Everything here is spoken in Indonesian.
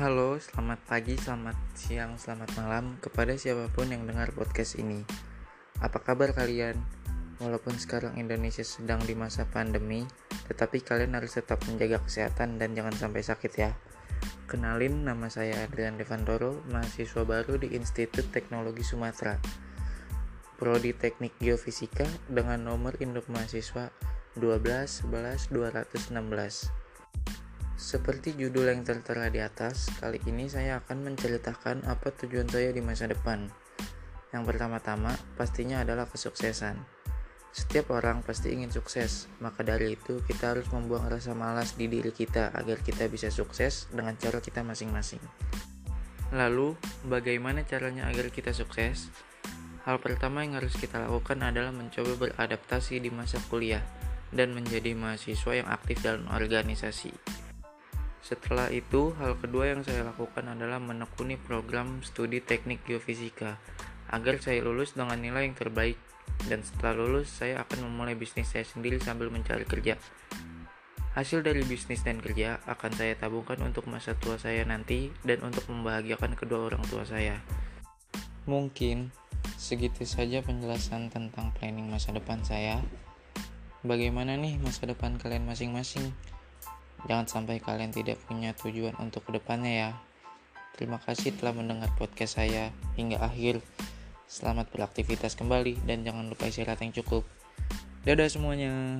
Halo, selamat pagi, selamat siang, selamat malam kepada siapa pun yang dengar podcast ini. Apa kabar kalian? Walaupun sekarang Indonesia sedang di masa pandemi, tetapi kalian harus tetap menjaga kesehatan dan jangan sampai sakit ya. Kenalin, nama saya Adrian Devantoro, mahasiswa baru di Institut Teknologi Sumatera. Prodi Teknik Geofisika dengan nomor induk mahasiswa 12 11 216. Seperti judul yang tertera di atas, kali ini saya akan menceritakan apa tujuan saya di masa depan. Yang pertama-tama, pastinya adalah kesuksesan. Setiap orang pasti ingin sukses, maka dari itu kita harus membuang rasa malas di diri kita agar kita bisa sukses dengan cara kita masing-masing. Lalu, bagaimana caranya agar kita sukses? Hal pertama yang harus kita lakukan adalah mencoba beradaptasi di masa kuliah dan menjadi mahasiswa yang aktif dalam organisasi. Setelah itu, hal kedua yang saya lakukan adalah menekuni program studi teknik geofisika agar saya lulus dengan nilai yang terbaik dan setelah lulus saya akan memulai bisnis saya sendiri sambil mencari kerja. Hasil dari bisnis dan kerja akan saya tabungkan untuk masa tua saya nanti dan untuk membahagiakan kedua orang tua saya. Mungkin segitu saja penjelasan tentang planning masa depan saya. Bagaimana nih masa depan kalian masing-masing? Jangan sampai kalian tidak punya tujuan untuk ke depannya ya. Terima kasih telah mendengar podcast saya hingga akhir. Selamat beraktivitas kembali dan jangan lupa istirahat yang cukup. Dadah semuanya.